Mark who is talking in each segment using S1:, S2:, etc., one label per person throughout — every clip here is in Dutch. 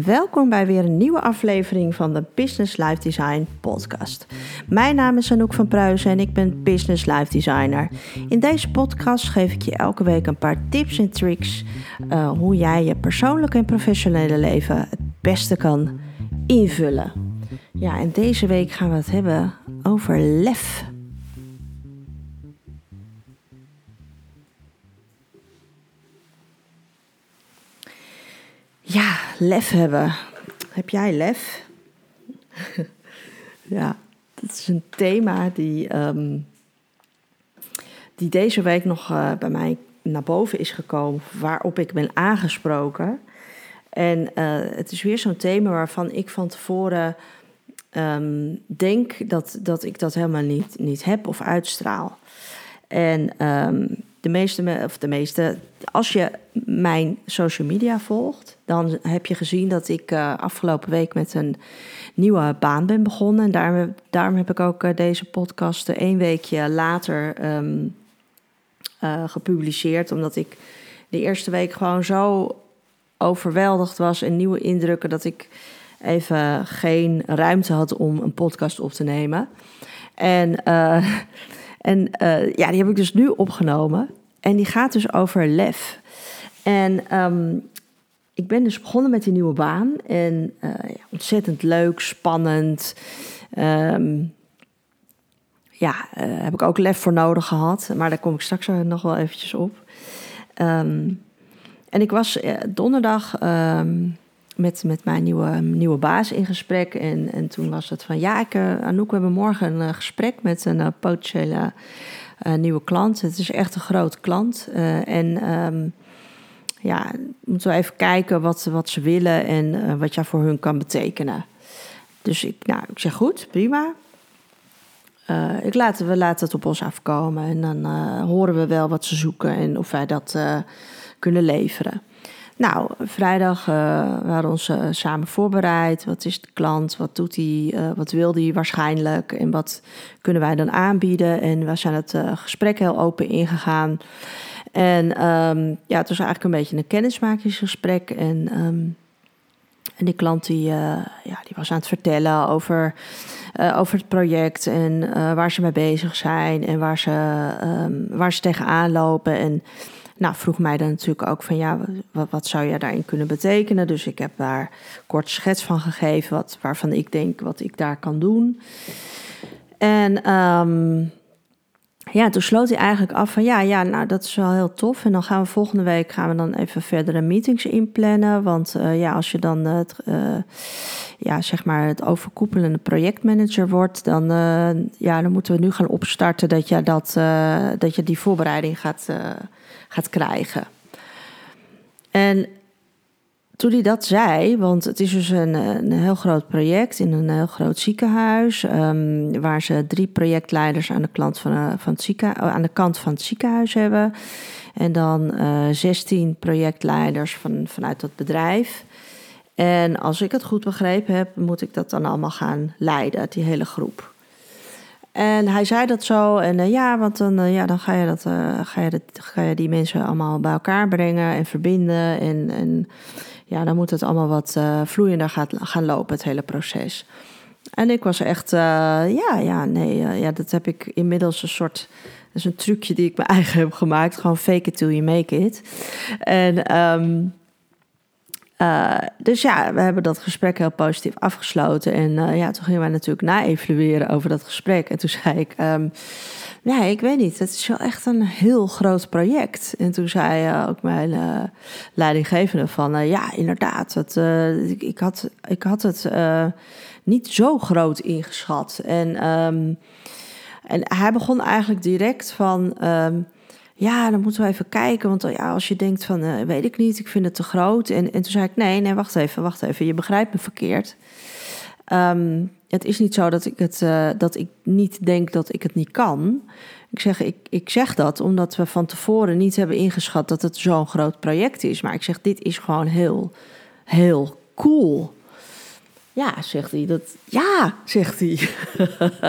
S1: Welkom bij weer een nieuwe aflevering van de Business Life Design podcast. Mijn naam is Anouk van Pruisen en ik ben Business Life Designer. In deze podcast geef ik je elke week een paar tips en tricks uh, hoe jij je persoonlijke en professionele leven het beste kan invullen. Ja, en deze week gaan we het hebben over lef. Ja, lef hebben. Heb jij lef? ja, dat is een thema die, ehm, die deze week nog uh, bij mij naar boven is gekomen, waarop ik ben aangesproken. En uh, het is weer zo'n thema waarvan ik van tevoren um, denk dat, dat ik dat helemaal niet, niet heb of uitstraal. En de meeste, of de meeste, als je mijn social media volgt, dan heb je gezien dat ik uh, afgelopen week met een nieuwe baan ben begonnen. En daarom, daarom heb ik ook uh, deze podcast een weekje later uh, gepubliceerd, omdat ik de eerste week gewoon zo overweldigd was en nieuwe indrukken dat ik even geen ruimte had om een podcast op te nemen. En, en uh, ja, die heb ik dus nu opgenomen. En die gaat dus over lef. En um, ik ben dus begonnen met die nieuwe baan. En uh, ja, ontzettend leuk, spannend. Um, ja, heb ik ook lef voor nodig gehad. Maar daar kom ik straks nog wel eventjes op. Um, en ik was donderdag met, met mijn nieuwe, nieuwe baas in gesprek. En, en toen was het van, ja, ik, uh, Anouk, we hebben morgen een uh, gesprek met een uh, potentiële nieuwe klant. Het is echt een grote klant. en um, ja, moeten we even kijken wat, wat ze willen en wat jij voor hun kan betekenen. Dus ik, nou, ik zeg goed, prima. ik laat, we laten het op ons afkomen en dan horen we wel wat ze zoeken en of wij dat kunnen leveren. Nou, vrijdag waren ons uh, samen voorbereid. Wat is de klant? Wat doet hij? Uh, wat wil hij waarschijnlijk? En wat kunnen wij dan aanbieden? En we zijn het gesprek heel open ingegaan. En um, ja, het was eigenlijk een beetje een kennismakingsgesprek. En, um, en die klant die, ja, die was aan het vertellen over, over het project en waar ze mee bezig zijn en waar ze, um, waar ze tegenaan lopen. En nou, vroeg mij dan natuurlijk ook van ja, wat, zou jij daarin kunnen betekenen? Dus ik heb daar kort schets van gegeven, wat, waarvan ik denk wat ik daar kan doen. En um, ja, toen sloot hij eigenlijk af van ja, ja, nou dat is wel heel tof. En dan gaan we volgende week gaan we dan even verdere meetings inplannen. Want uh, ja, als je dan het, uh, ja, zeg maar het overkoepelende projectmanager wordt, dan, ja, dan moeten we nu gaan opstarten dat je, dat, dat je die voorbereiding gaat, gaat krijgen. En toen hij dat zei, want het is dus een, een heel groot project in een heel groot ziekenhuis, um, waar ze drie projectleiders aan de, klant van, uh, van het ziekenhuis, aan de kant van het ziekenhuis hebben. En dan uh, 16 projectleiders van, vanuit dat bedrijf. En als ik het goed begrepen heb, moet ik dat dan allemaal gaan leiden, die hele groep. En hij zei dat zo. En uh, ja, want dan, uh, ja, dan ga, je dat, uh, ga, je dat, ga je die mensen allemaal bij elkaar brengen en verbinden. En, en ja, dan moet het allemaal wat vloeiender gaat, gaan lopen, het hele proces. En ik was echt, ja, ja, nee, ja, dat heb ik inmiddels een soort. Dat is een trucje die ik mijn eigen heb gemaakt. Gewoon fake it till you make it. En um, uh, dus ja, we hebben dat gesprek heel positief afgesloten. En uh, ja, toen gingen wij natuurlijk na-evalueren over dat gesprek. En toen zei ik, um, nee, ik weet niet, het is wel echt een heel groot project. En toen zei uh, ook mijn leidinggevende van, ja, inderdaad, het, ik, ik, had, ik had het niet zo groot ingeschat. En, um, en hij begon eigenlijk direct van... Um, ja, dan moeten we even kijken. Want ja, als je denkt van, uh, weet ik niet, ik vind het te groot. En, en toen zei ik, nee, nee, wacht even, wacht even. Je begrijpt me verkeerd. Um, het is niet zo dat ik, het, uh, dat ik niet denk dat ik het niet kan. Ik zeg, ik, ik zeg dat omdat we van tevoren niet hebben ingeschat dat het zo'n groot project is. Maar ik zeg, dit is gewoon heel, heel cool. Ja, zegt hij. Dat, ja, zegt hij.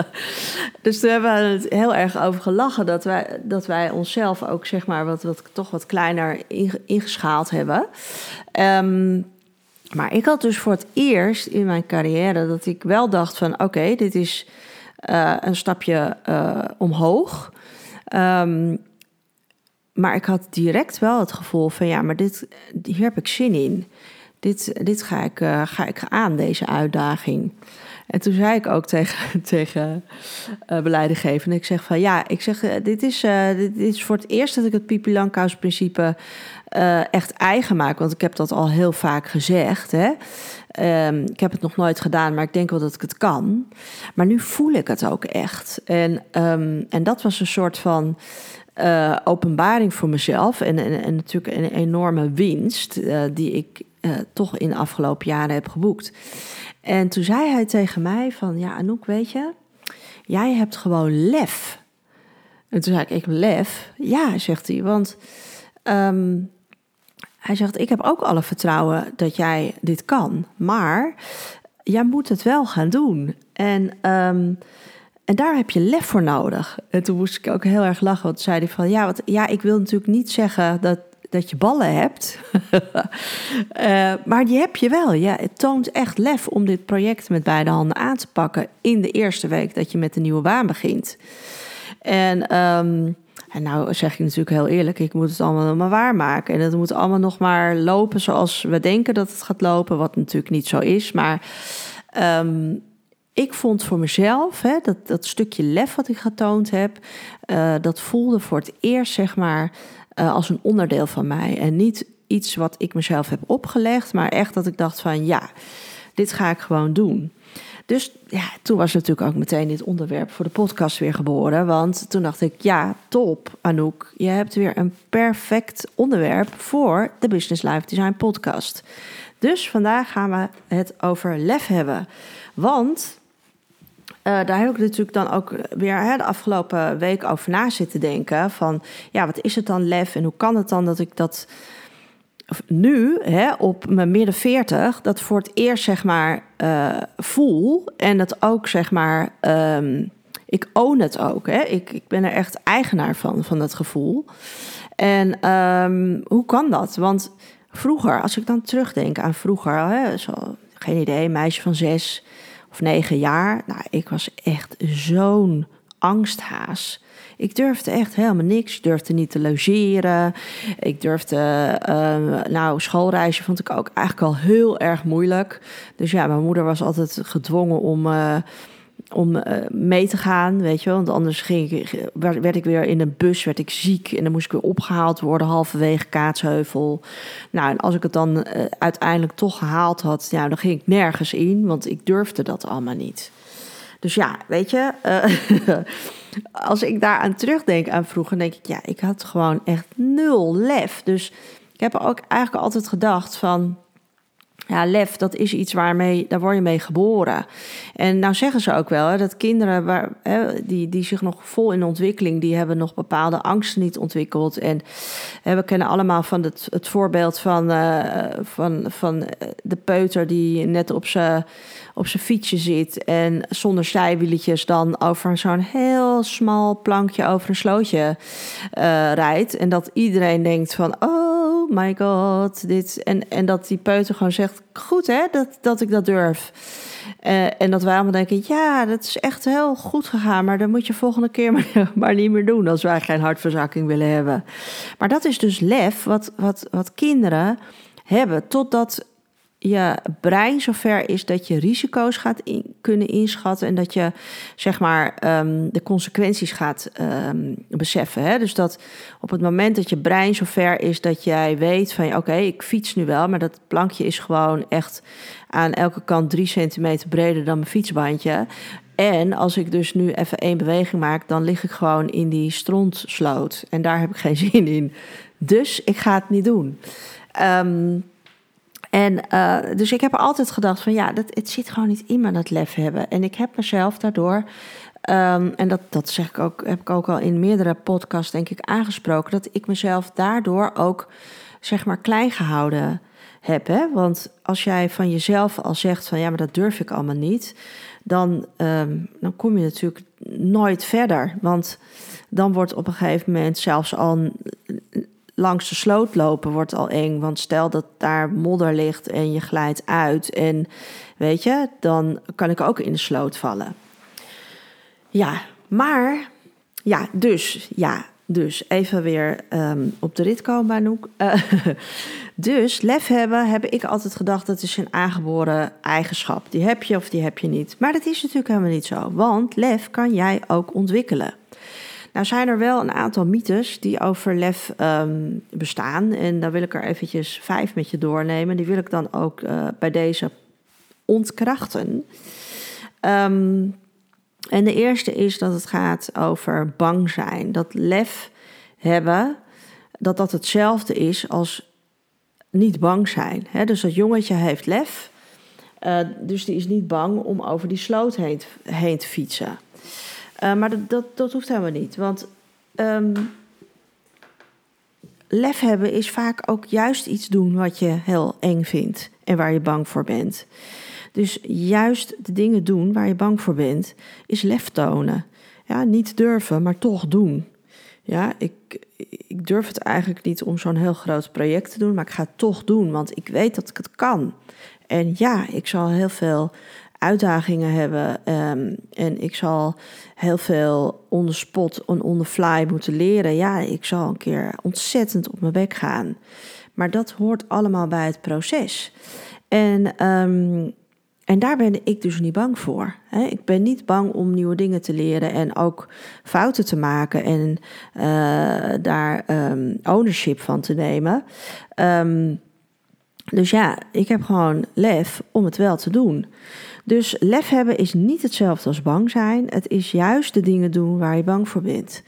S1: dus toen hebben we het heel erg over gelachen dat wij, dat wij onszelf ook zeg maar wat, wat, toch wat kleiner ingeschaald hebben. Um, Maar ik had dus voor het eerst in mijn carrière dat ik wel dacht van oké, dit is uh, een stapje uh, omhoog. Um, maar ik had direct wel het gevoel van ja, maar dit, hier heb ik zin in. Dit, dit ga, ik, uh, ga ik aan, deze uitdaging. En toen zei ik ook tegen, tegen uh, ik zeg van ja, ik zeg, dit, is, dit is voor het eerst dat ik het Pipi Langkous principe echt eigen maak. Want ik heb dat al heel vaak gezegd. Hè? Um, ik heb het nog nooit gedaan, maar ik denk wel dat ik het kan. Maar nu voel ik het ook echt. En, um, en dat was een soort van openbaring voor mezelf. En, en, en, natuurlijk een enorme winst die ik uh, toch in de afgelopen jaren heb geboekt. En toen zei hij tegen mij van, ja Anouk, weet je, jij hebt gewoon lef. En toen zei ik, ik lef? Ja, zegt hij, want um, hij zegt, ik heb ook alle vertrouwen dat jij dit kan, maar jij moet het wel gaan doen. En, um, en daar heb je lef voor nodig. En toen moest ik ook heel erg lachen, want zei hij van, ja, wat, ja ik wil natuurlijk niet zeggen dat, dat je ballen hebt, uh, maar die heb je wel. Ja, het toont echt lef om dit project met beide handen aan te pakken in de eerste week dat je met een nieuwe baan begint. En um, en nou zeg ik natuurlijk heel eerlijk, ik moet het allemaal maar waarmaken. En het moet allemaal nog maar lopen zoals we denken dat het gaat lopen, wat natuurlijk niet zo is. Maar um, ik vond voor mezelf, hè, dat, dat stukje lef wat ik getoond heb, uh, dat voelde voor het eerst zeg maar uh, als een onderdeel van mij. En niet iets wat ik mezelf heb opgelegd, maar echt dat ik dacht van ja, dit ga ik gewoon doen. Dus ja, toen was natuurlijk ook meteen dit onderwerp voor de podcast weer geboren. Want toen dacht ik, ja, top, Anouk. Je hebt weer een perfect onderwerp voor de Business Life Design podcast. Dus vandaag gaan we het over lef hebben. Want uh, daar heb ik natuurlijk dan ook weer hè, de afgelopen week over na zitten denken. Van ja, wat is het dan lef en hoe kan het dan dat ik dat nu, hè, op mijn midden 40, dat voor het eerst zeg maar uh, voel. En dat ook zeg maar, um, ik own het ook. Hè. Ik, ik ben er echt eigenaar van, van dat gevoel. En um, hoe kan dat? Want vroeger, als ik dan terugdenk aan vroeger, hè, zo, geen idee, meisje van zes of negen jaar. Nou, ik was echt zo'n angsthaas. Ik durfde echt helemaal niks. Ik durfde niet te logeren. Ik durfde, uh, nou, schoolreisje vond ik ook eigenlijk al heel erg moeilijk. Dus ja, mijn moeder was altijd gedwongen om. Uh, om uh, mee te gaan, weet je wel. Want anders ging ik, werd ik weer in een bus, werd ik ziek... en dan moest ik weer opgehaald worden halverwege Kaatsheuvel. Nou, en als ik het dan uh, uiteindelijk toch gehaald had... Ja, dan ging ik nergens in, want ik durfde dat allemaal niet. Dus ja, weet je, uh, als ik daaraan terugdenk aan vroeger, denk ik, ja, ik had gewoon echt nul lef. Dus ik heb ook eigenlijk altijd gedacht van, ja, lef, dat is iets waarmee, daar word je mee geboren. En nou zeggen ze ook wel, hè, dat kinderen waar, hè, die, die zich nog vol in ontwikkeling, die hebben nog bepaalde angsten niet ontwikkeld. En hè, we kennen allemaal van het, het voorbeeld van, uh, van, van de peuter die net op zijn op fietsje zit en zonder zijwieletjes dan over zo'n heel smal plankje over een slootje uh, rijdt. En dat iedereen denkt van, oh my god, dit. En, en dat die peuter gewoon zegt, goed hè, dat, dat ik dat durf. Uh, en dat wij allemaal denken, ja, dat is echt heel goed gegaan, maar dat moet je volgende keer maar, maar niet meer doen als wij geen hartverzakking willen hebben. Maar dat is dus lef wat, wat, wat kinderen hebben, totdat je brein zover is dat je risico's gaat in, kunnen inschatten en dat je zeg maar um, de consequenties gaat um, beseffen. Hè? Dus dat op het moment dat je brein zover is dat jij weet van oké, ik fiets nu wel, maar dat plankje is gewoon echt aan elke kant drie centimeter breder dan mijn fietsbandje. En als ik dus nu even één beweging maak, dan lig ik gewoon in die strontsloot. En daar heb ik geen zin in. Dus ik ga het niet doen. Um, en uh, dus ik heb altijd gedacht van ja, dat, het zit gewoon niet in me dat lef hebben. En ik heb mezelf daardoor, um, en dat, dat zeg ik ook, heb ik ook al in meerdere podcasts denk ik aangesproken, dat ik mezelf daardoor ook zeg maar klein gehouden heb. Hè? Want als jij van jezelf al zegt van ja, maar dat durf ik allemaal niet, dan, um, dan kom je natuurlijk nooit verder. Want dan wordt op een gegeven moment zelfs al langs de sloot lopen wordt al eng. Want stel dat daar modder ligt en je glijdt uit. En weet je, dan kan ik ook in de sloot vallen. Ja, maar. Ja, dus. Ja, dus even weer um, op de rit komen, Anouk. Uh, dus lef hebben, heb ik altijd gedacht, dat is een aangeboren eigenschap. Die heb je of die heb je niet. Maar dat is natuurlijk helemaal niet zo. Want lef kan jij ook ontwikkelen. Nou zijn er wel een aantal mythes die over lef um, bestaan. En daar wil ik er eventjes vijf met je doornemen. Die wil ik dan ook uh, bij deze ontkrachten. Um, en de eerste is dat het gaat over bang zijn. Dat lef hebben, dat dat hetzelfde is als niet bang zijn. dus dat jongetje heeft lef, uh, dus die is niet bang om over die sloot heen, heen te fietsen. Uh, maar dat, dat, hoeft helemaal niet. Want um, lef hebben is vaak ook juist iets doen wat je heel eng vindt en waar je bang voor bent. Dus juist de dingen doen waar je bang voor bent, is lef tonen. Ja, niet durven, maar toch doen. Ja, ik, ik durf het eigenlijk niet om zo'n heel groot project te doen, maar ik ga het toch doen, want ik weet dat ik het kan. En ja, ik zal heel veel uitdagingen hebben um, en ik zal heel veel on the spot en on the fly moeten leren. Ja, ik zal een keer ontzettend op mijn bek gaan. Maar dat hoort allemaal bij het proces. En um, en daar ben ik dus niet bang voor. Ik ben niet bang om nieuwe dingen te leren en ook fouten te maken en uh, daar um, ownership van te nemen. Dus ja, ik heb gewoon lef om het wel te doen. Dus lef hebben is niet hetzelfde als bang zijn. Het is juist de dingen doen waar je bang voor bent.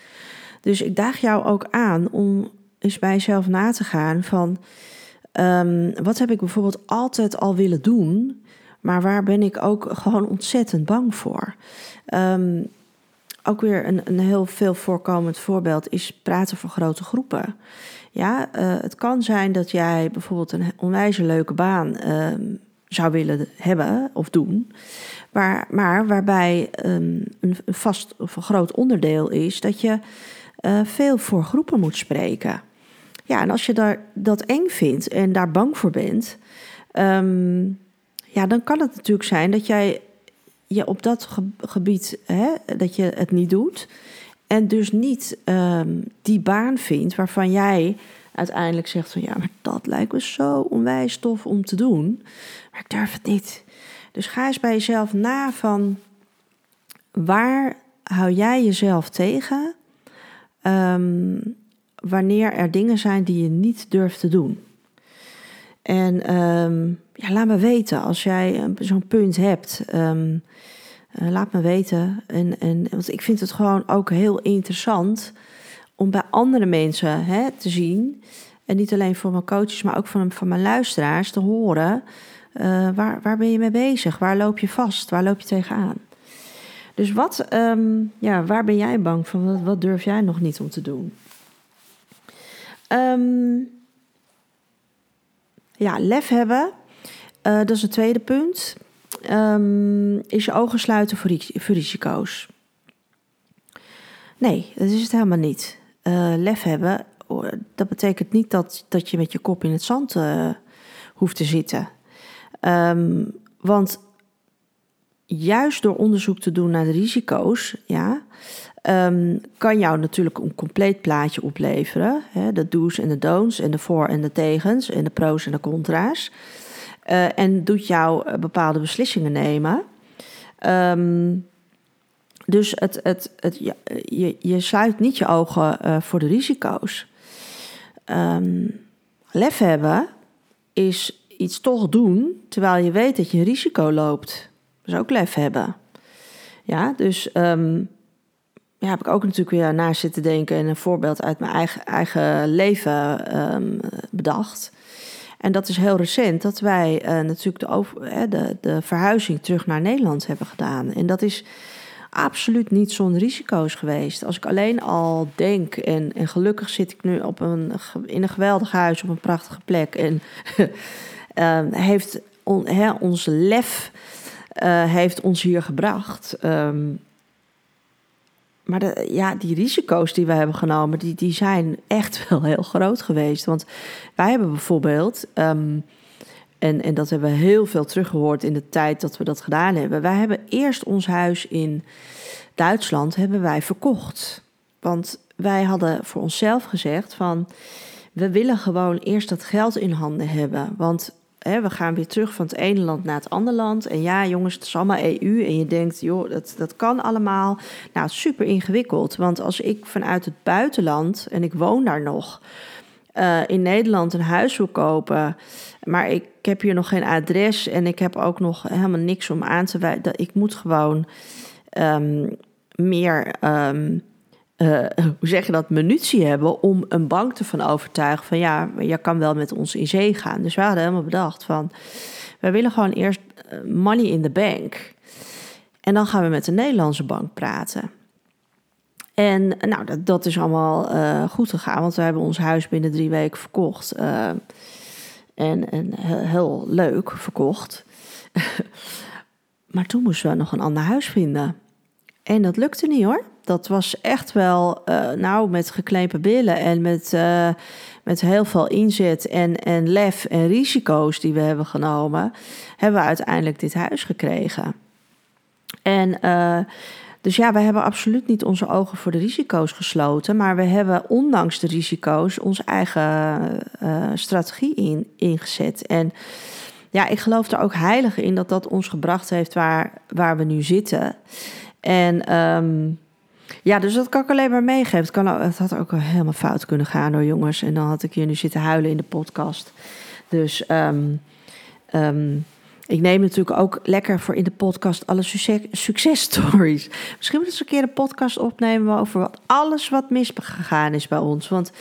S1: Dus ik daag jou ook aan om eens bij jezelf na te gaan van... Um, wat heb ik bijvoorbeeld altijd al willen doen... Maar waar ben ik ook gewoon ontzettend bang voor? Um, ook weer een, een heel veel voorkomend voorbeeld is praten voor grote groepen. Ja, uh, het kan zijn dat jij bijvoorbeeld een onwijs leuke baan um, zou willen hebben of doen. Maar, maar waarbij um, een, vast of een groot onderdeel is dat je uh, veel voor groepen moet spreken. Ja, en als je daar, dat eng vindt en daar bang voor bent, um, ja, dan kan het natuurlijk zijn dat jij je op dat gebied, hè, dat je het niet doet. En dus niet um, die baan vindt waarvan jij uiteindelijk zegt van ja, maar dat lijkt me zo onwijs tof om te doen. Maar ik durf het niet. Dus ga eens bij jezelf na van waar hou jij jezelf tegen um, wanneer er dingen zijn die je niet durft te doen. En um, ja, laat me weten als jij zo'n punt hebt. Um, uh, laat me weten. En, en, want ik vind het gewoon ook heel interessant om bij andere mensen hè, te zien. En niet alleen voor mijn coaches, maar ook van, van mijn luisteraars te horen. Uh, waar, waar ben je mee bezig? Waar loop je vast? Waar loop je tegenaan? Dus wat, um, ja, waar ben jij bang voor? Wat, durf jij nog niet om te doen? Um, ja, lef hebben. Uh, dat is het tweede punt. Um, is je ogen sluiten voor, risico's? Nee, dat is het helemaal niet. Uh, lef hebben, oh, dat betekent niet dat, dat je met je kop in het zand uh, hoeft te zitten. Um, want juist door onderzoek te doen naar de risico's, ja, um, kan jou natuurlijk een compleet plaatje opleveren. Hè, de do's en de don'ts en de voor en de tegens en de pro's en de contra's. Uh, en doet jou eh, bepaalde beslissingen nemen. Um, dus het, het, het, je, je sluit niet je ogen uh, voor de risico's. Um, lef hebben is iets toch doen terwijl je weet dat je een risico loopt. Dat is ook lef hebben. Ja, dus um, ja, heb ik ook natuurlijk weer naar zitten denken en een voorbeeld uit mijn eigen, eigen leven um, bedacht. En dat is heel recent dat wij uh, natuurlijk de, over, de verhuizing terug naar Nederland hebben gedaan. En dat is absoluut niet zonder risico's geweest. Als ik alleen al denk, en, en gelukkig zit ik nu op een, in een geweldig huis op een prachtige plek. En uh, heeft on, hè, ons lef uh, heeft ons hier gebracht. Um, maar de, ja, die risico's die we hebben genomen, die, die zijn echt wel heel groot geweest. Want wij hebben bijvoorbeeld, ehm, en, en dat hebben we heel veel teruggehoord in de tijd dat we dat gedaan hebben. Wij hebben eerst ons huis in Duitsland hebben wij verkocht. Want wij hadden voor onszelf gezegd van we willen gewoon eerst dat geld in handen hebben. Want hè, we gaan weer terug van het ene land naar het andere land. En ja, jongens, het is allemaal EU. En je denkt, joh, dat, dat kan allemaal. Nou, super ingewikkeld. Want als ik vanuit het buitenland, en ik woon daar nog, uh, in Nederland een huis wil kopen. Maar ik heb hier nog geen adres en ik heb ook nog helemaal niks om aan te wijzen. Ik moet gewoon um, meer. Um, hoe zeg je dat, munitie hebben om een bank te van overtuigen van ja, je kan wel met ons in zee gaan. Dus we hadden helemaal bedacht van, wij willen gewoon eerst eh, money in the bank. En dan gaan we met de Nederlandse bank praten. En nou, dat, dat is allemaal uh, goed gegaan, want we hebben ons huis binnen drie weken verkocht. Uh, en, en heel, leuk verkocht. maar toen moesten we nog een ander huis vinden. En dat lukte niet hoor dat was echt wel, nou, met geklepen billen en met, met heel veel inzet en, en lef en risico's die we hebben genomen, hebben we uiteindelijk dit huis gekregen. En dus ja, we hebben absoluut niet onze ogen voor de risico's gesloten, maar we hebben ondanks de risico's onze eigen strategie in, ingezet. En ja, ik geloof er ook heilig in dat dat ons gebracht heeft waar, waar we nu zitten. En um, ja, dus dat kan ik alleen maar meegeven. Het, kan, het had ook helemaal fout kunnen gaan hoor, jongens. En dan had ik hier nu zitten huilen in de podcast. Dus um, ik neem natuurlijk ook lekker voor in de podcast alle succes, stories. Misschien moeten we eens een keer een podcast opnemen over wat, alles wat misgegaan is bij ons. Want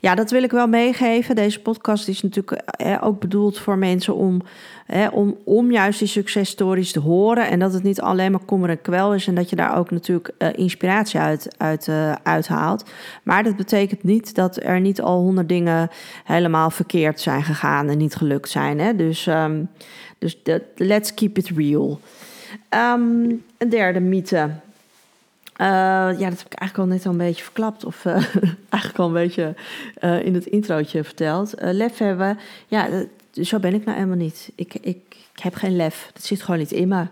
S1: ja, dat wil ik wel meegeven. Deze podcast is natuurlijk hè, ook bedoeld voor mensen om, hè, om, om juist die successtories te horen. En dat het niet alleen maar kommer en kwel is. En dat je daar ook natuurlijk inspiratie uit, uit uithaalt. Maar dat betekent niet dat er niet al honderd dingen helemaal verkeerd zijn gegaan en niet gelukt zijn. Hè? Dus... Um, dus let's keep it real. Um, een derde mythe. Uh, ja, dat heb ik eigenlijk al net al een beetje verklapt. Of uh, eigenlijk al een beetje uh, in het introotje verteld. lef hebben. Ja, zo ben ik nou helemaal niet. Ik, ik, ik, heb geen lef. Dat zit gewoon niet in me.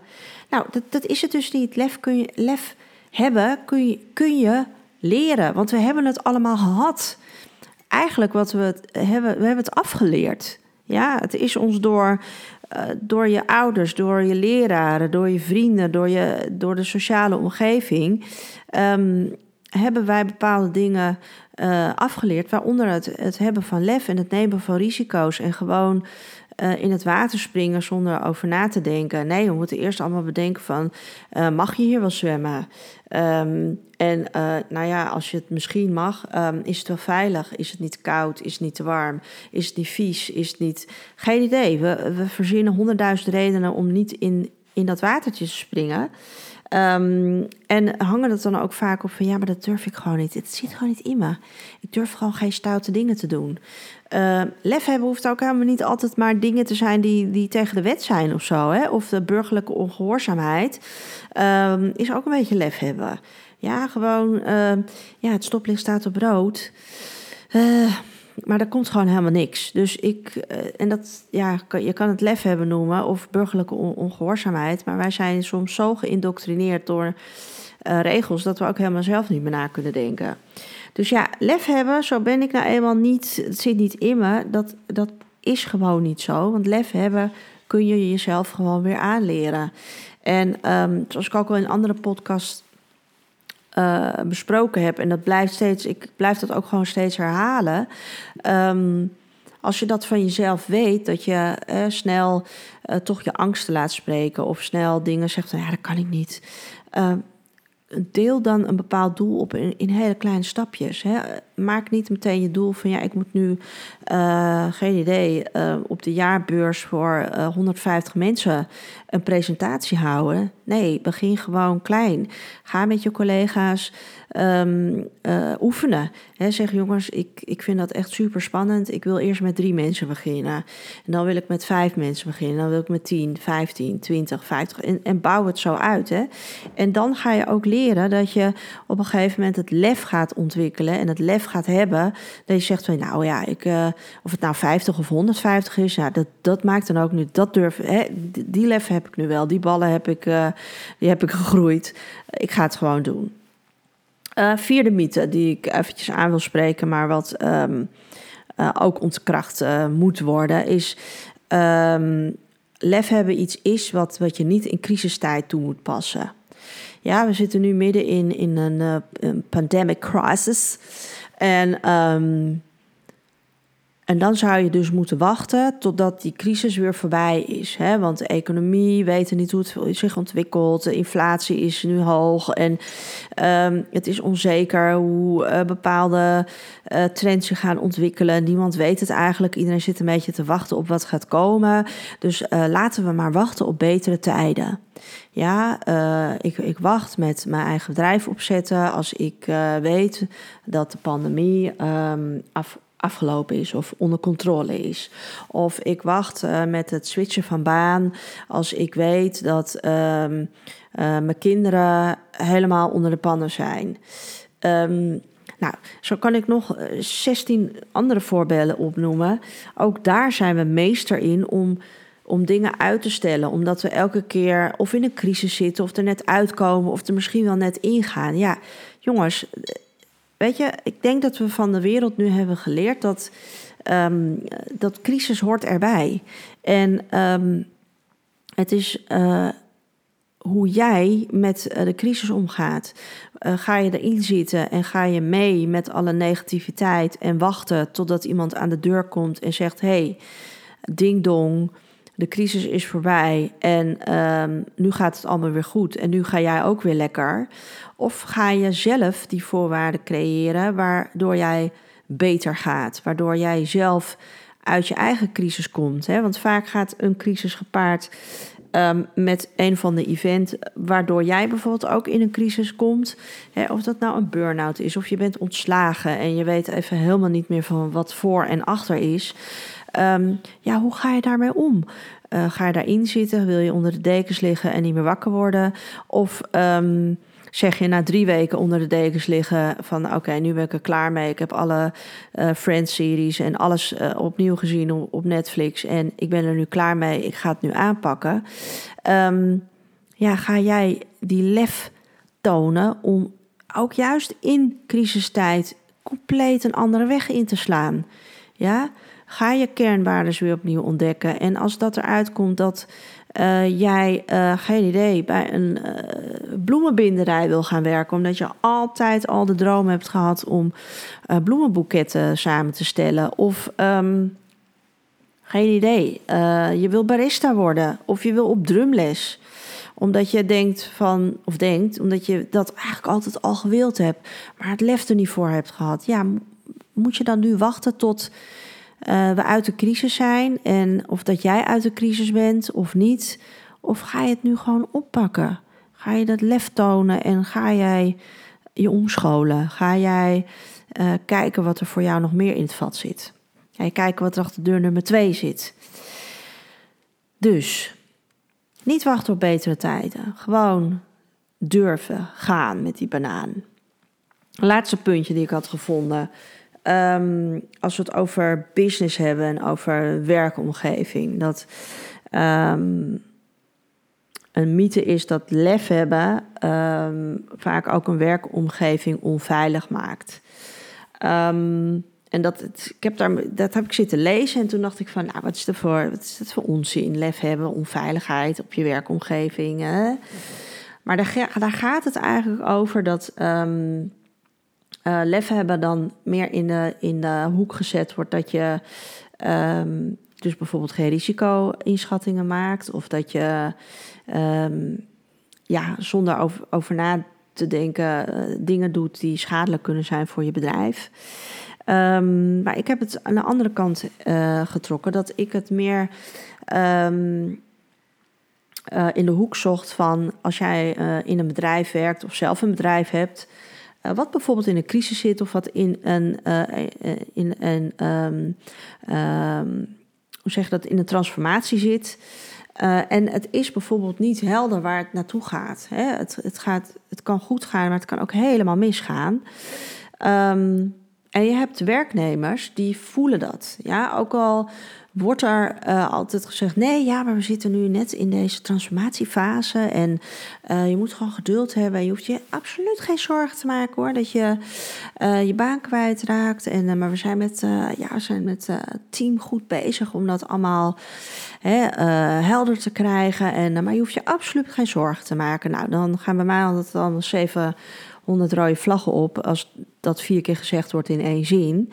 S1: Nou, dat, dat is het dus niet. Lef, kun je, lef hebben kun je, kun je leren. Want we hebben het allemaal gehad. Eigenlijk wat we hebben, we hebben het afgeleerd. Ja, het is ons door eh, door je ouders, door je leraren, door je vrienden, door, je, door de sociale omgeving, um, hebben wij bepaalde dingen uh, afgeleerd, waaronder het, het hebben van lef en het nemen van risico's en gewoon uh, in het water springen zonder over na te denken. Nee, we moeten eerst allemaal bedenken van, mag je hier wel zwemmen? Um, en uh, nou ja, als je het misschien mag, um, is het wel veilig? Is het niet koud? Is het niet te warm? Is het niet vies? Is het niet... Geen idee. We, verzinnen honderdduizend redenen om niet in, in dat watertje te springen. Um, en hangen het dan ook vaak op van ja, maar dat durf ik gewoon niet. Het zit gewoon niet in me. Ik durf gewoon geen stoute dingen te doen. Uh, lef hebben hoeft ook helemaal niet altijd maar dingen te zijn die, die tegen de wet zijn of zo. Hè? Of de burgerlijke ongehoorzaamheid is ook een beetje lef hebben. Ja, gewoon, uh, ja, het stoplicht staat op rood. Uh, maar daar komt gewoon helemaal niks. Dus ik, uh, en dat, ja, je kan het lef hebben noemen of burgerlijke on ongehoorzaamheid. Maar wij zijn soms zo geïndoctrineerd door uh, regels dat we ook helemaal zelf niet meer na kunnen denken. Dus ja, lef hebben, zo ben ik nou eenmaal niet, het zit niet in me. Dat, dat is gewoon niet zo. Want lef hebben kun je jezelf gewoon weer aanleren. En um, zoals ik ook al in andere podcast uh, besproken heb, en dat blijft steeds, ik blijf dat ook gewoon steeds herhalen. Um, als je dat van jezelf weet, dat je eh, snel uh, toch je angsten laat spreken of snel dingen zegt van ja, dat kan ik niet. Uh, deel dan een bepaald doel op in, hele kleine stapjes. Hè. maak niet meteen je doel van ja, ik moet nu, uh, geen idee, uh, op de jaarbeurs voor uh, 150 mensen een presentatie houden. Nee, begin gewoon klein. Ga met je collega's um, oefenen. He, zeg jongens, ik, ik vind dat echt super spannend. Ik wil eerst met drie mensen beginnen. En dan wil ik met vijf mensen beginnen. Dan wil ik met 10, 15, 20, 50. En, en bouw het zo uit. En dan ga je ook leren dat je op een gegeven moment het lef gaat ontwikkelen. En het lef gaat hebben. Dat je zegt van nou ja, ik, uh, of het nou 50 of 150 is. Ja, dat, dat maakt dan ook nu. Dat durf, hè, die lef heb ik nu wel. Die ballen heb ik, uh, die heb ik gegroeid. Ik ga het gewoon doen. Uh, vierde mythe die ik eventjes aan wil spreken, maar wat um, uh, ook ontkracht uh, moet worden, is um, lef hebben iets is wat, wat je niet in crisistijd toe moet passen. Ja, we zitten nu midden in, in een, pandemic crisis. En um, en dan zou je dus moeten wachten totdat die crisis weer voorbij is. Hè? Want de economie weten niet hoe het zich ontwikkelt. De inflatie is nu hoog. En um, het is onzeker hoe uh, bepaalde uh, trends zich gaan ontwikkelen. Niemand weet het eigenlijk. Iedereen zit een beetje te wachten op wat gaat komen. Dus uh, laten we maar wachten op betere tijden. Ja, ik, ik wacht met mijn eigen bedrijf opzetten als ik weet dat de pandemie um, af, afgelopen is of onder controle is. Of ik wacht uh, met het switchen van baan als ik weet dat uh, uh, mijn kinderen helemaal onder de pannen zijn. Um, nou, zo kan ik nog 16 andere voorbeelden opnoemen. Ook daar zijn we meester in om, om dingen uit te stellen. Omdat we elke keer of in een crisis zitten, of er net uitkomen, of er misschien wel net ingaan. Ja, jongens, Weet je, ik denk dat we van de wereld nu hebben geleerd dat, um, dat crisis hoort erbij. En um, het is uh, hoe jij met eh, de crisis omgaat. Uh, ga je erin zitten en ga je mee met alle negativiteit en wachten totdat iemand aan de deur komt en zegt: hey, ding dong de crisis is voorbij en um, nu gaat het allemaal weer goed en nu ga jij ook weer lekker? Of ga je zelf die voorwaarden creëren waardoor jij beter gaat, waardoor jij zelf uit je eigen crisis komt? Hè? Want vaak gaat een crisis gepaard um, met een van de event, waardoor jij bijvoorbeeld ook in een crisis komt. Hè? Of dat nou een burn-out is, of je bent ontslagen en je weet even helemaal niet meer van wat voor en achter is. Um, ja, hoe ga je daarmee om? Uh, ga je daarin zitten? Wil je onder de dekens liggen en niet meer wakker worden? Of um, zeg je na drie weken onder de dekens liggen van oké, nu ben ik er klaar mee. Ik heb alle uh, Friends-series en alles uh, opnieuw gezien op, op, Netflix en ik ben er nu klaar mee. Ik ga het nu aanpakken. Um, ja, ga jij die lef tonen om ook juist in crisistijd compleet een andere weg in te slaan? Ja, Ga je kernwaarden weer opnieuw ontdekken. En als dat eruit komt dat uh, jij, uh, geen idee, bij een uh, bloemenbinderij wil gaan werken, omdat je altijd al de droom hebt gehad om bloemenboeketten samen te stellen. Of um, geen idee, je wil barista worden of je wil op drumles omdat je denkt van, of denkt, omdat je dat eigenlijk altijd al gewild hebt, maar het lef er niet voor hebt gehad. Ja, moet je dan nu wachten tot uh, we uit de crisis zijn en of dat jij uit de crisis bent of niet. Of ga je het nu gewoon oppakken? Ga je dat lef tonen en ga jij je omscholen? Ga jij uh, kijken wat er voor jou nog meer in het vat zit? Ga je kijken wat er achter deur nummer twee zit? Dus, niet wachten op betere tijden. Gewoon durven gaan met die banaan. Laatste puntje die ik had gevonden um, als we het over business hebben en over werkomgeving, dat um, een mythe is dat lef hebben um, vaak ook een werkomgeving onveilig maakt. en dat, ik heb daar, dat heb ik zitten lezen en toen dacht ik van, nou, wat is, er voor, wat is dat voor onzin? Lef hebben, onveiligheid op je werkomgeving. Hè? Maar daar, daar gaat het eigenlijk over dat uh, lef hebben dan meer in de, in de hoek gezet wordt dat je um, dus bijvoorbeeld geen risico-inschattingen maakt of dat je um, ja, zonder over, over na te denken, dingen doet die schadelijk kunnen zijn voor je bedrijf. Ehm, maar ik heb het aan de andere kant getrokken, dat ik het meer ehm, in de hoek zocht van als jij in een bedrijf werkt of zelf een bedrijf hebt. Uh, wat bijvoorbeeld in een crisis zit of wat in een, in een um, hoe zeg je dat, in een transformatie zit. En het is bijvoorbeeld niet helder waar het naartoe gaat. Hè? Het, het, gaat. het kan goed gaan, maar het kan ook helemaal misgaan. Um, en je hebt werknemers die voelen dat. Ja, ook al wordt er uh, altijd gezegd: nee, ja, maar we zitten nu net in deze transformatiefase. En uh, je moet gewoon geduld hebben. Je hoeft je absoluut geen zorgen te maken hoor. Dat je uh, je baan kwijtraakt. En, maar we zijn met, ja, we zijn met het team goed bezig om dat allemaal hè, helder te krijgen. En, maar je hoeft je absoluut geen zorgen te maken. Nou, dan gaan bij mij altijd dan zeven 100 rode vlaggen op als dat vier keer gezegd wordt in één zin.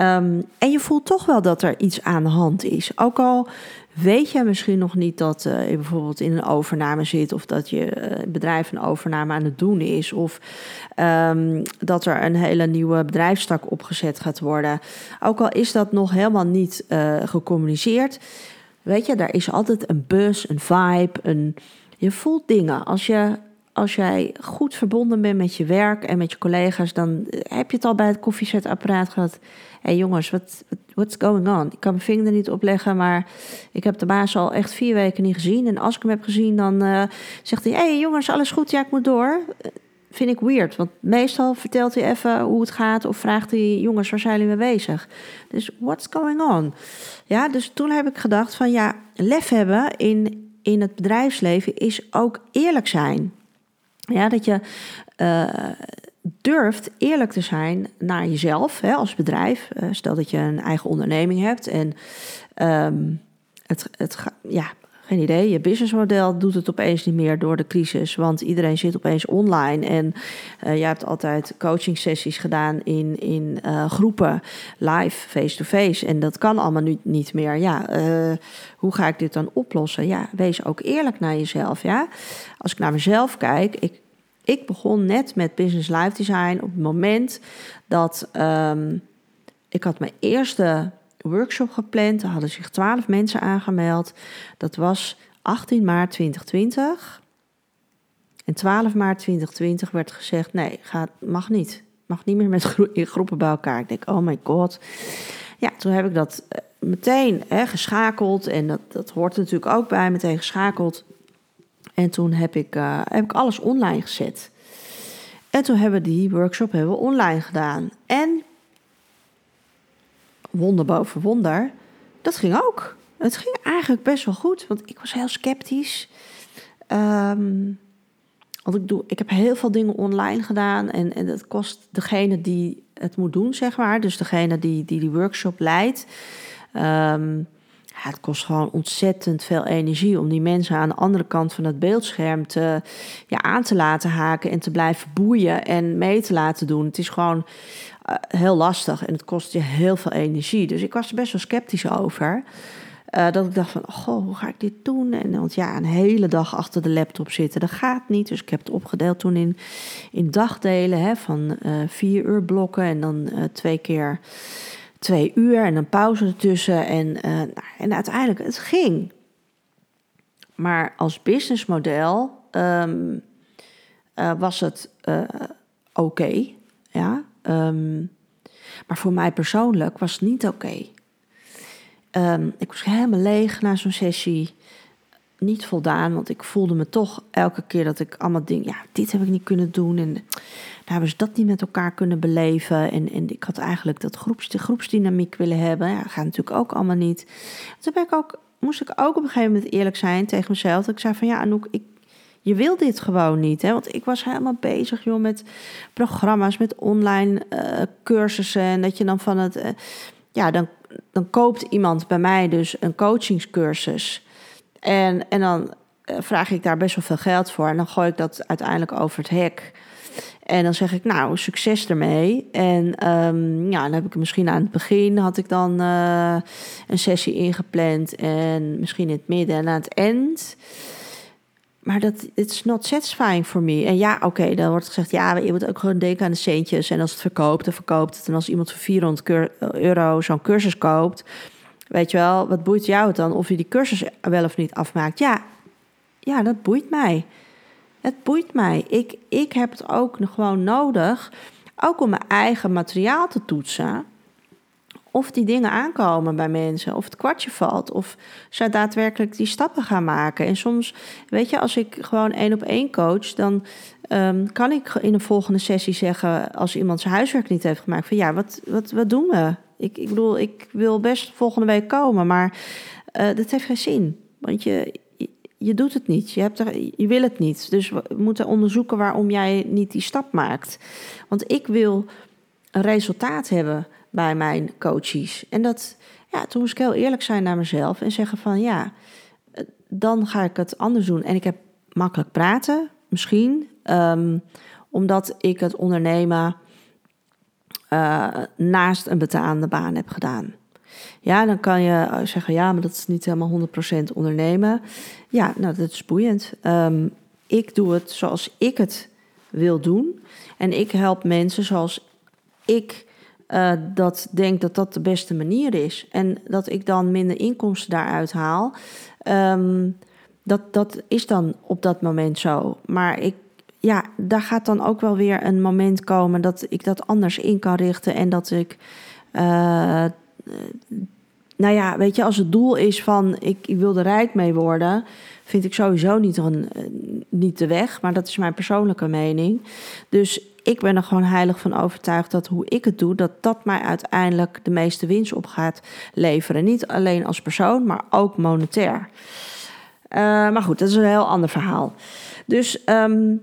S1: Um, en je voelt toch wel dat er iets aan de hand is. Ook al weet je misschien nog niet dat uh, je bijvoorbeeld in een overname zit, of dat je uh, bedrijf een overname aan het doen is, of um, dat er een hele nieuwe bedrijfstak opgezet gaat worden. Ook al is dat nog helemaal niet uh, gecommuniceerd. Weet je, daar is altijd een bus, een vibe, een. Je voelt dingen. Als je als jij goed verbonden bent met je werk en met je collega's, dan heb je het al bij het koffiezetapparaat gehad. Hé hey jongens, wat what's going on? Ik kan mijn vinger er niet op leggen, maar ik heb de baas al echt vier weken niet gezien. En als ik hem heb gezien, dan uh, zegt hij: Hé hey jongens, alles goed? Ja, ik moet door. Vind ik weird, want meestal vertelt hij even hoe het gaat of vraagt hij: Jongens, waar zijn jullie mee bezig? Dus what's going on? Ja, dus toen heb ik gedacht: van ja, lef hebben in, in het bedrijfsleven is ook eerlijk zijn. Ja, dat je uh, durft eerlijk te zijn naar jezelf hè, als bedrijf. Uh, stel dat je een eigen onderneming hebt en um, het, het, ja, geen idee, je businessmodel doet het opeens niet meer door de crisis, want iedereen zit opeens online. En uh, jij hebt altijd coaching sessies gedaan in, in uh, groepen, live, face-to-face. En dat kan allemaal nu niet meer. Ja, uh, hoe ga ik dit dan oplossen? Ja, wees ook eerlijk naar jezelf. Ja? Als ik naar mezelf kijk, ik, ik begon net met Business Life Design op het moment dat um, ik had mijn eerste workshop gepland. Er hadden zich twaalf mensen aangemeld. Dat was 18 maart 2020. En 12 maart 2020 werd gezegd: nee, gaat, mag niet. Mag niet meer met in groepen bij elkaar. Ik denk: oh my god. Ja, toen heb ik dat eh, meteen hè, geschakeld. En dat, dat hoort natuurlijk ook bij, meteen geschakeld. En toen heb ik, uh, heb ik alles online gezet. En toen hebben we die workshop hebben we online gedaan. En wonder boven wonder, dat ging ook. Het ging eigenlijk best wel goed, want ik was heel sceptisch. Um, want ik, doe, ik heb heel veel dingen online gedaan en, en dat kost degene die het moet doen, zeg maar. Dus degene die die, die workshop leidt. Ja, het kost gewoon ontzettend veel energie om die mensen aan de andere kant van het beeldscherm te, ja, aan te laten haken en te blijven boeien en mee te laten doen. Het is gewoon heel lastig en het kost je heel veel energie. Dus ik was er best wel sceptisch over. Uh, dat ik dacht van, goh, hoe ga ik dit doen? En, want ja, een hele dag achter de laptop zitten, dat gaat niet. Dus ik heb het opgedeeld toen in, in dagdelen hè, van uh, vier uur blokken en dan twee keer twee uur en een pauze ertussen. En, uh, en uiteindelijk, het ging. Maar als businessmodel uh, was het oké. Ja. Um, maar voor mij persoonlijk was het niet oké. Um, ik was helemaal leeg na zo'n sessie niet voldaan. Want ik voelde me toch elke keer dat ik allemaal dingen. Ja, dit heb ik niet kunnen doen. En daar hebben ze dat niet met elkaar kunnen beleven. En, en ik had eigenlijk dat groeps, de groepsdynamiek willen hebben. Ja, dat gaat natuurlijk ook allemaal niet. Toen ik ook, moest ik ook op een gegeven moment eerlijk zijn tegen mezelf. Dat ik zei van ja, Anouk, ik, je wil dit gewoon niet. Hè? Want ik was helemaal bezig joh, met programma's, met online uh, cursussen. En dat je dan van het. Uh, ja, dan, dan koopt iemand bij mij dus een coachingscursus. En, en dan eh, vraag ik daar best wel veel geld voor. En dan gooi ik dat uiteindelijk over het hek. En dan zeg ik, nou, succes ermee. En um, ja, dan heb ik misschien aan het begin had ik dan een sessie ingepland. En misschien in het midden en aan het eind. Maar dat it's not satisfying for me. En ja, oké, dan wordt gezegd, ja, je moet ook gewoon denken aan de centjes. En als het verkoopt, dan verkoopt het. En als iemand voor 400 euro zo'n cursus koopt, weet je wel, wat boeit jou het dan of je die cursus wel of niet afmaakt? Ja, ja, dat boeit mij. Het boeit mij. Ik, ik heb het ook gewoon nodig, ook om mijn eigen materiaal te toetsen of die dingen aankomen bij mensen, of het kwartje valt, of ze daadwerkelijk die stappen gaan maken. En soms, weet je, als ik gewoon één op één coach, dan ehm, kan ik in een volgende sessie zeggen, als iemand zijn huiswerk niet heeft gemaakt, van ja, wat, wat, wat doen we? Ik, ik bedoel, ik wil best volgende week komen, maar uh, dat heeft geen zin. Want je, je doet het niet. Je, hebt er, je wil het niet. Dus we moeten onderzoeken waarom jij niet die stap maakt. Want ik wil een resultaat hebben bij mijn coaches. En dat, ja, toen moest ik heel eerlijk zijn naar mezelf en zeggen van ja, dan ga ik het anders doen. En ik heb makkelijk praten, misschien, um, omdat ik het ondernemen uh, naast een betaande baan heb gedaan. Ja, dan kan je zeggen, ja, maar dat is niet helemaal 100% ondernemen. Ja, nou, dat is boeiend. Um, ik doe het zoals ik het wil doen. En ik help mensen zoals ik uh, dat denk dat dat de beste manier is. En dat ik dan minder inkomsten daaruit haal. Um, dat, dat is dan op dat moment zo. Maar ik, ja, daar gaat dan ook wel weer een moment komen dat ik dat anders in kan richten. En dat ik. Uh, nou ja, weet je, als het doel is van ik, ik wil er rijk mee worden, vind ik sowieso niet, een, niet de weg. Maar dat is mijn persoonlijke mening. Dus ik ben er gewoon heilig van overtuigd dat hoe ik het doe, dat dat mij uiteindelijk de meeste winst op gaat leveren. Niet alleen als persoon, maar ook monetair. Uh, maar goed, dat is een heel ander verhaal. Dus um,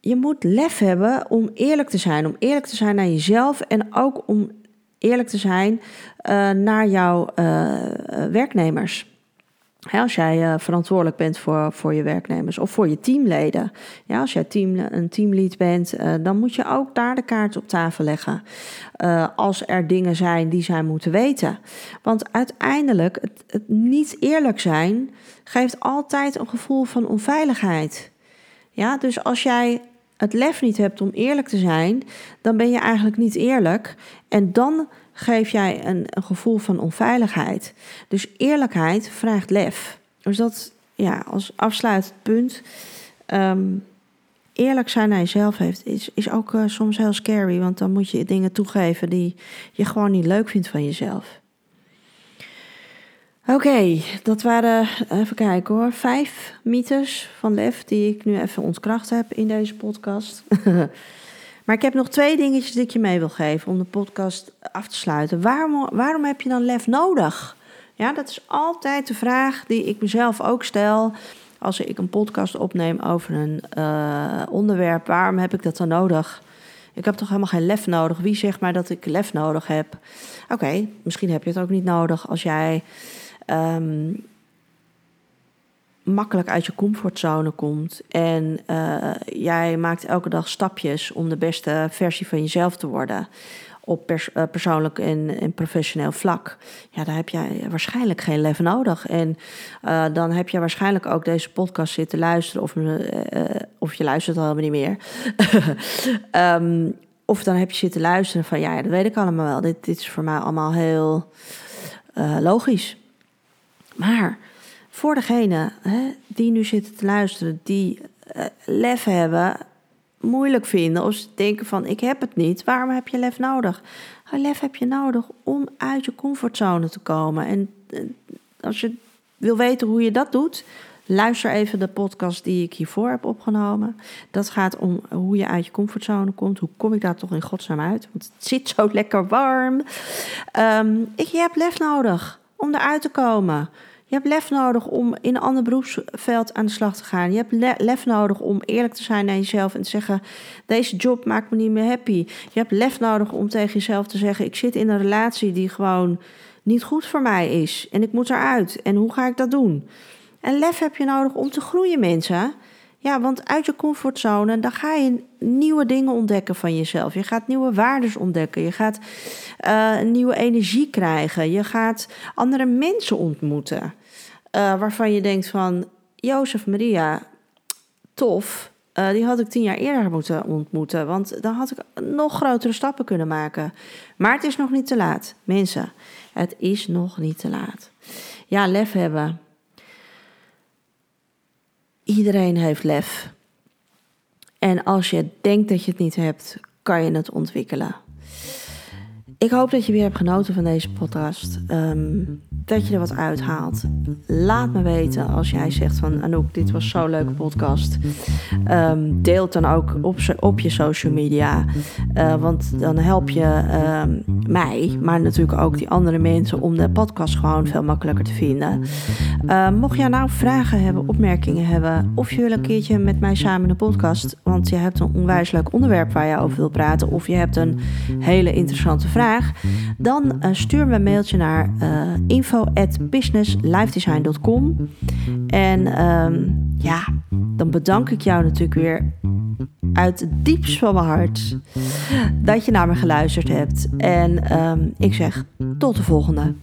S1: je moet lef hebben om eerlijk te zijn. Om eerlijk te zijn naar jezelf en ook om eerlijk te zijn uh, naar jouw uh, werknemers als jij uh, verantwoordelijk bent voor, voor je werknemers of voor je teamleden. Ja, als jij team, een teamlead bent, uh, dan moet je ook daar de kaart op tafel leggen. Uh, als er dingen zijn die zij moeten weten. Want uiteindelijk, het, het niet eerlijk zijn geeft altijd een gevoel van onveiligheid. Ja, dus als jij het lef niet hebt om eerlijk te zijn, dan ben je eigenlijk niet eerlijk. En dan geef jij een, een gevoel van onveiligheid. Dus eerlijkheid vraagt lef. Dus dat, ja, als afsluitend punt. Um, eerlijk zijn naar jezelf heeft, is, is ook uh, soms heel scary. Want dan moet je dingen toegeven die je gewoon niet leuk vindt van jezelf. Oké, dat waren, even kijken hoor, vijf mythes van lef die ik nu even ontkracht heb in deze podcast. Maar ik heb nog twee dingetjes die ik je mee wil geven om de podcast af te sluiten. Waarom, waarom heb je dan lef nodig? Ja, dat is altijd de vraag die ik mezelf ook stel als ik een podcast opneem over een uh, onderwerp. Waarom heb ik dat dan nodig? Ik heb toch helemaal geen lef nodig? Wie zegt maar dat ik lef nodig heb? Oké, misschien heb je het ook niet nodig als jij um, makkelijk uit je comfortzone komt en uh, jij maakt elke dag stapjes om de beste versie van jezelf te worden op pers uh, persoonlijk en, en, professioneel vlak, ja, daar heb jij waarschijnlijk geen lef nodig. En uh, dan heb je waarschijnlijk ook deze podcast zitten luisteren, of, of je luistert al helemaal niet meer. um, of dan heb je zitten luisteren van, ja, dat weet ik allemaal wel. Dit, dit is voor mij allemaal heel logisch. Maar voor degene hè, die nu zitten te luisteren, die uh, lef hebben, moeilijk vinden of ze denken van ik heb het niet, waarom heb je lef nodig? Lef heb je nodig om uit je comfortzone te komen. En uh, als je wil weten hoe je dat doet, luister even de podcast die ik hiervoor heb opgenomen. Dat gaat om hoe je uit je comfortzone komt. Hoe kom ik daar toch in godsnaam uit? Want het zit zo lekker warm. Um, ik, je hebt lef nodig om eruit te komen. Je hebt lef nodig om in een ander beroepsveld aan de slag te gaan. Je hebt lef nodig om eerlijk te zijn naar jezelf en te zeggen: Deze job maakt me niet meer happy. Je hebt lef nodig om tegen jezelf te zeggen: Ik zit in een relatie die gewoon niet goed voor mij is. En ik moet eruit. En hoe ga ik dat doen? En lef heb je nodig om te groeien, mensen. Ja, want uit je comfortzone, dan ga je nieuwe dingen ontdekken van jezelf. Je gaat nieuwe waarden ontdekken. Je gaat uh, nieuwe energie krijgen. Je gaat andere mensen ontmoeten. Uh, waarvan je denkt van, Jozef Maria, tof. Eh, die had ik tien jaar eerder moeten ontmoeten, want dan had ik nog grotere stappen kunnen maken. Maar het is nog niet te laat, mensen. Het is nog niet te laat. Ja, lef hebben. Iedereen heeft lef. En als je denkt dat je het niet hebt, kan je het ontwikkelen. Ik hoop dat je weer hebt genoten van deze podcast. Ehm, dat je er wat uithaalt. Laat me weten als jij zegt van Anouk, dit was zo'n leuke podcast. Um, deel het dan ook op, op je social media. Uh, want dan help je um, mij, maar natuurlijk ook die andere mensen om de podcast gewoon veel makkelijker te vinden. Uh, mocht jij nou vragen hebben, opmerkingen hebben, of je wil een keertje met mij samen de podcast, want je hebt een onwijs leuk onderwerp waar je over wil praten, of je hebt een hele interessante vraag, dan uh, stuur me een mailtje naar uh, info@businesslifedesign.com. En um, ja, dan bedank ik jou natuurlijk weer uit het diepst van mijn hart dat je naar me geluisterd hebt. En um, ik zeg tot de volgende.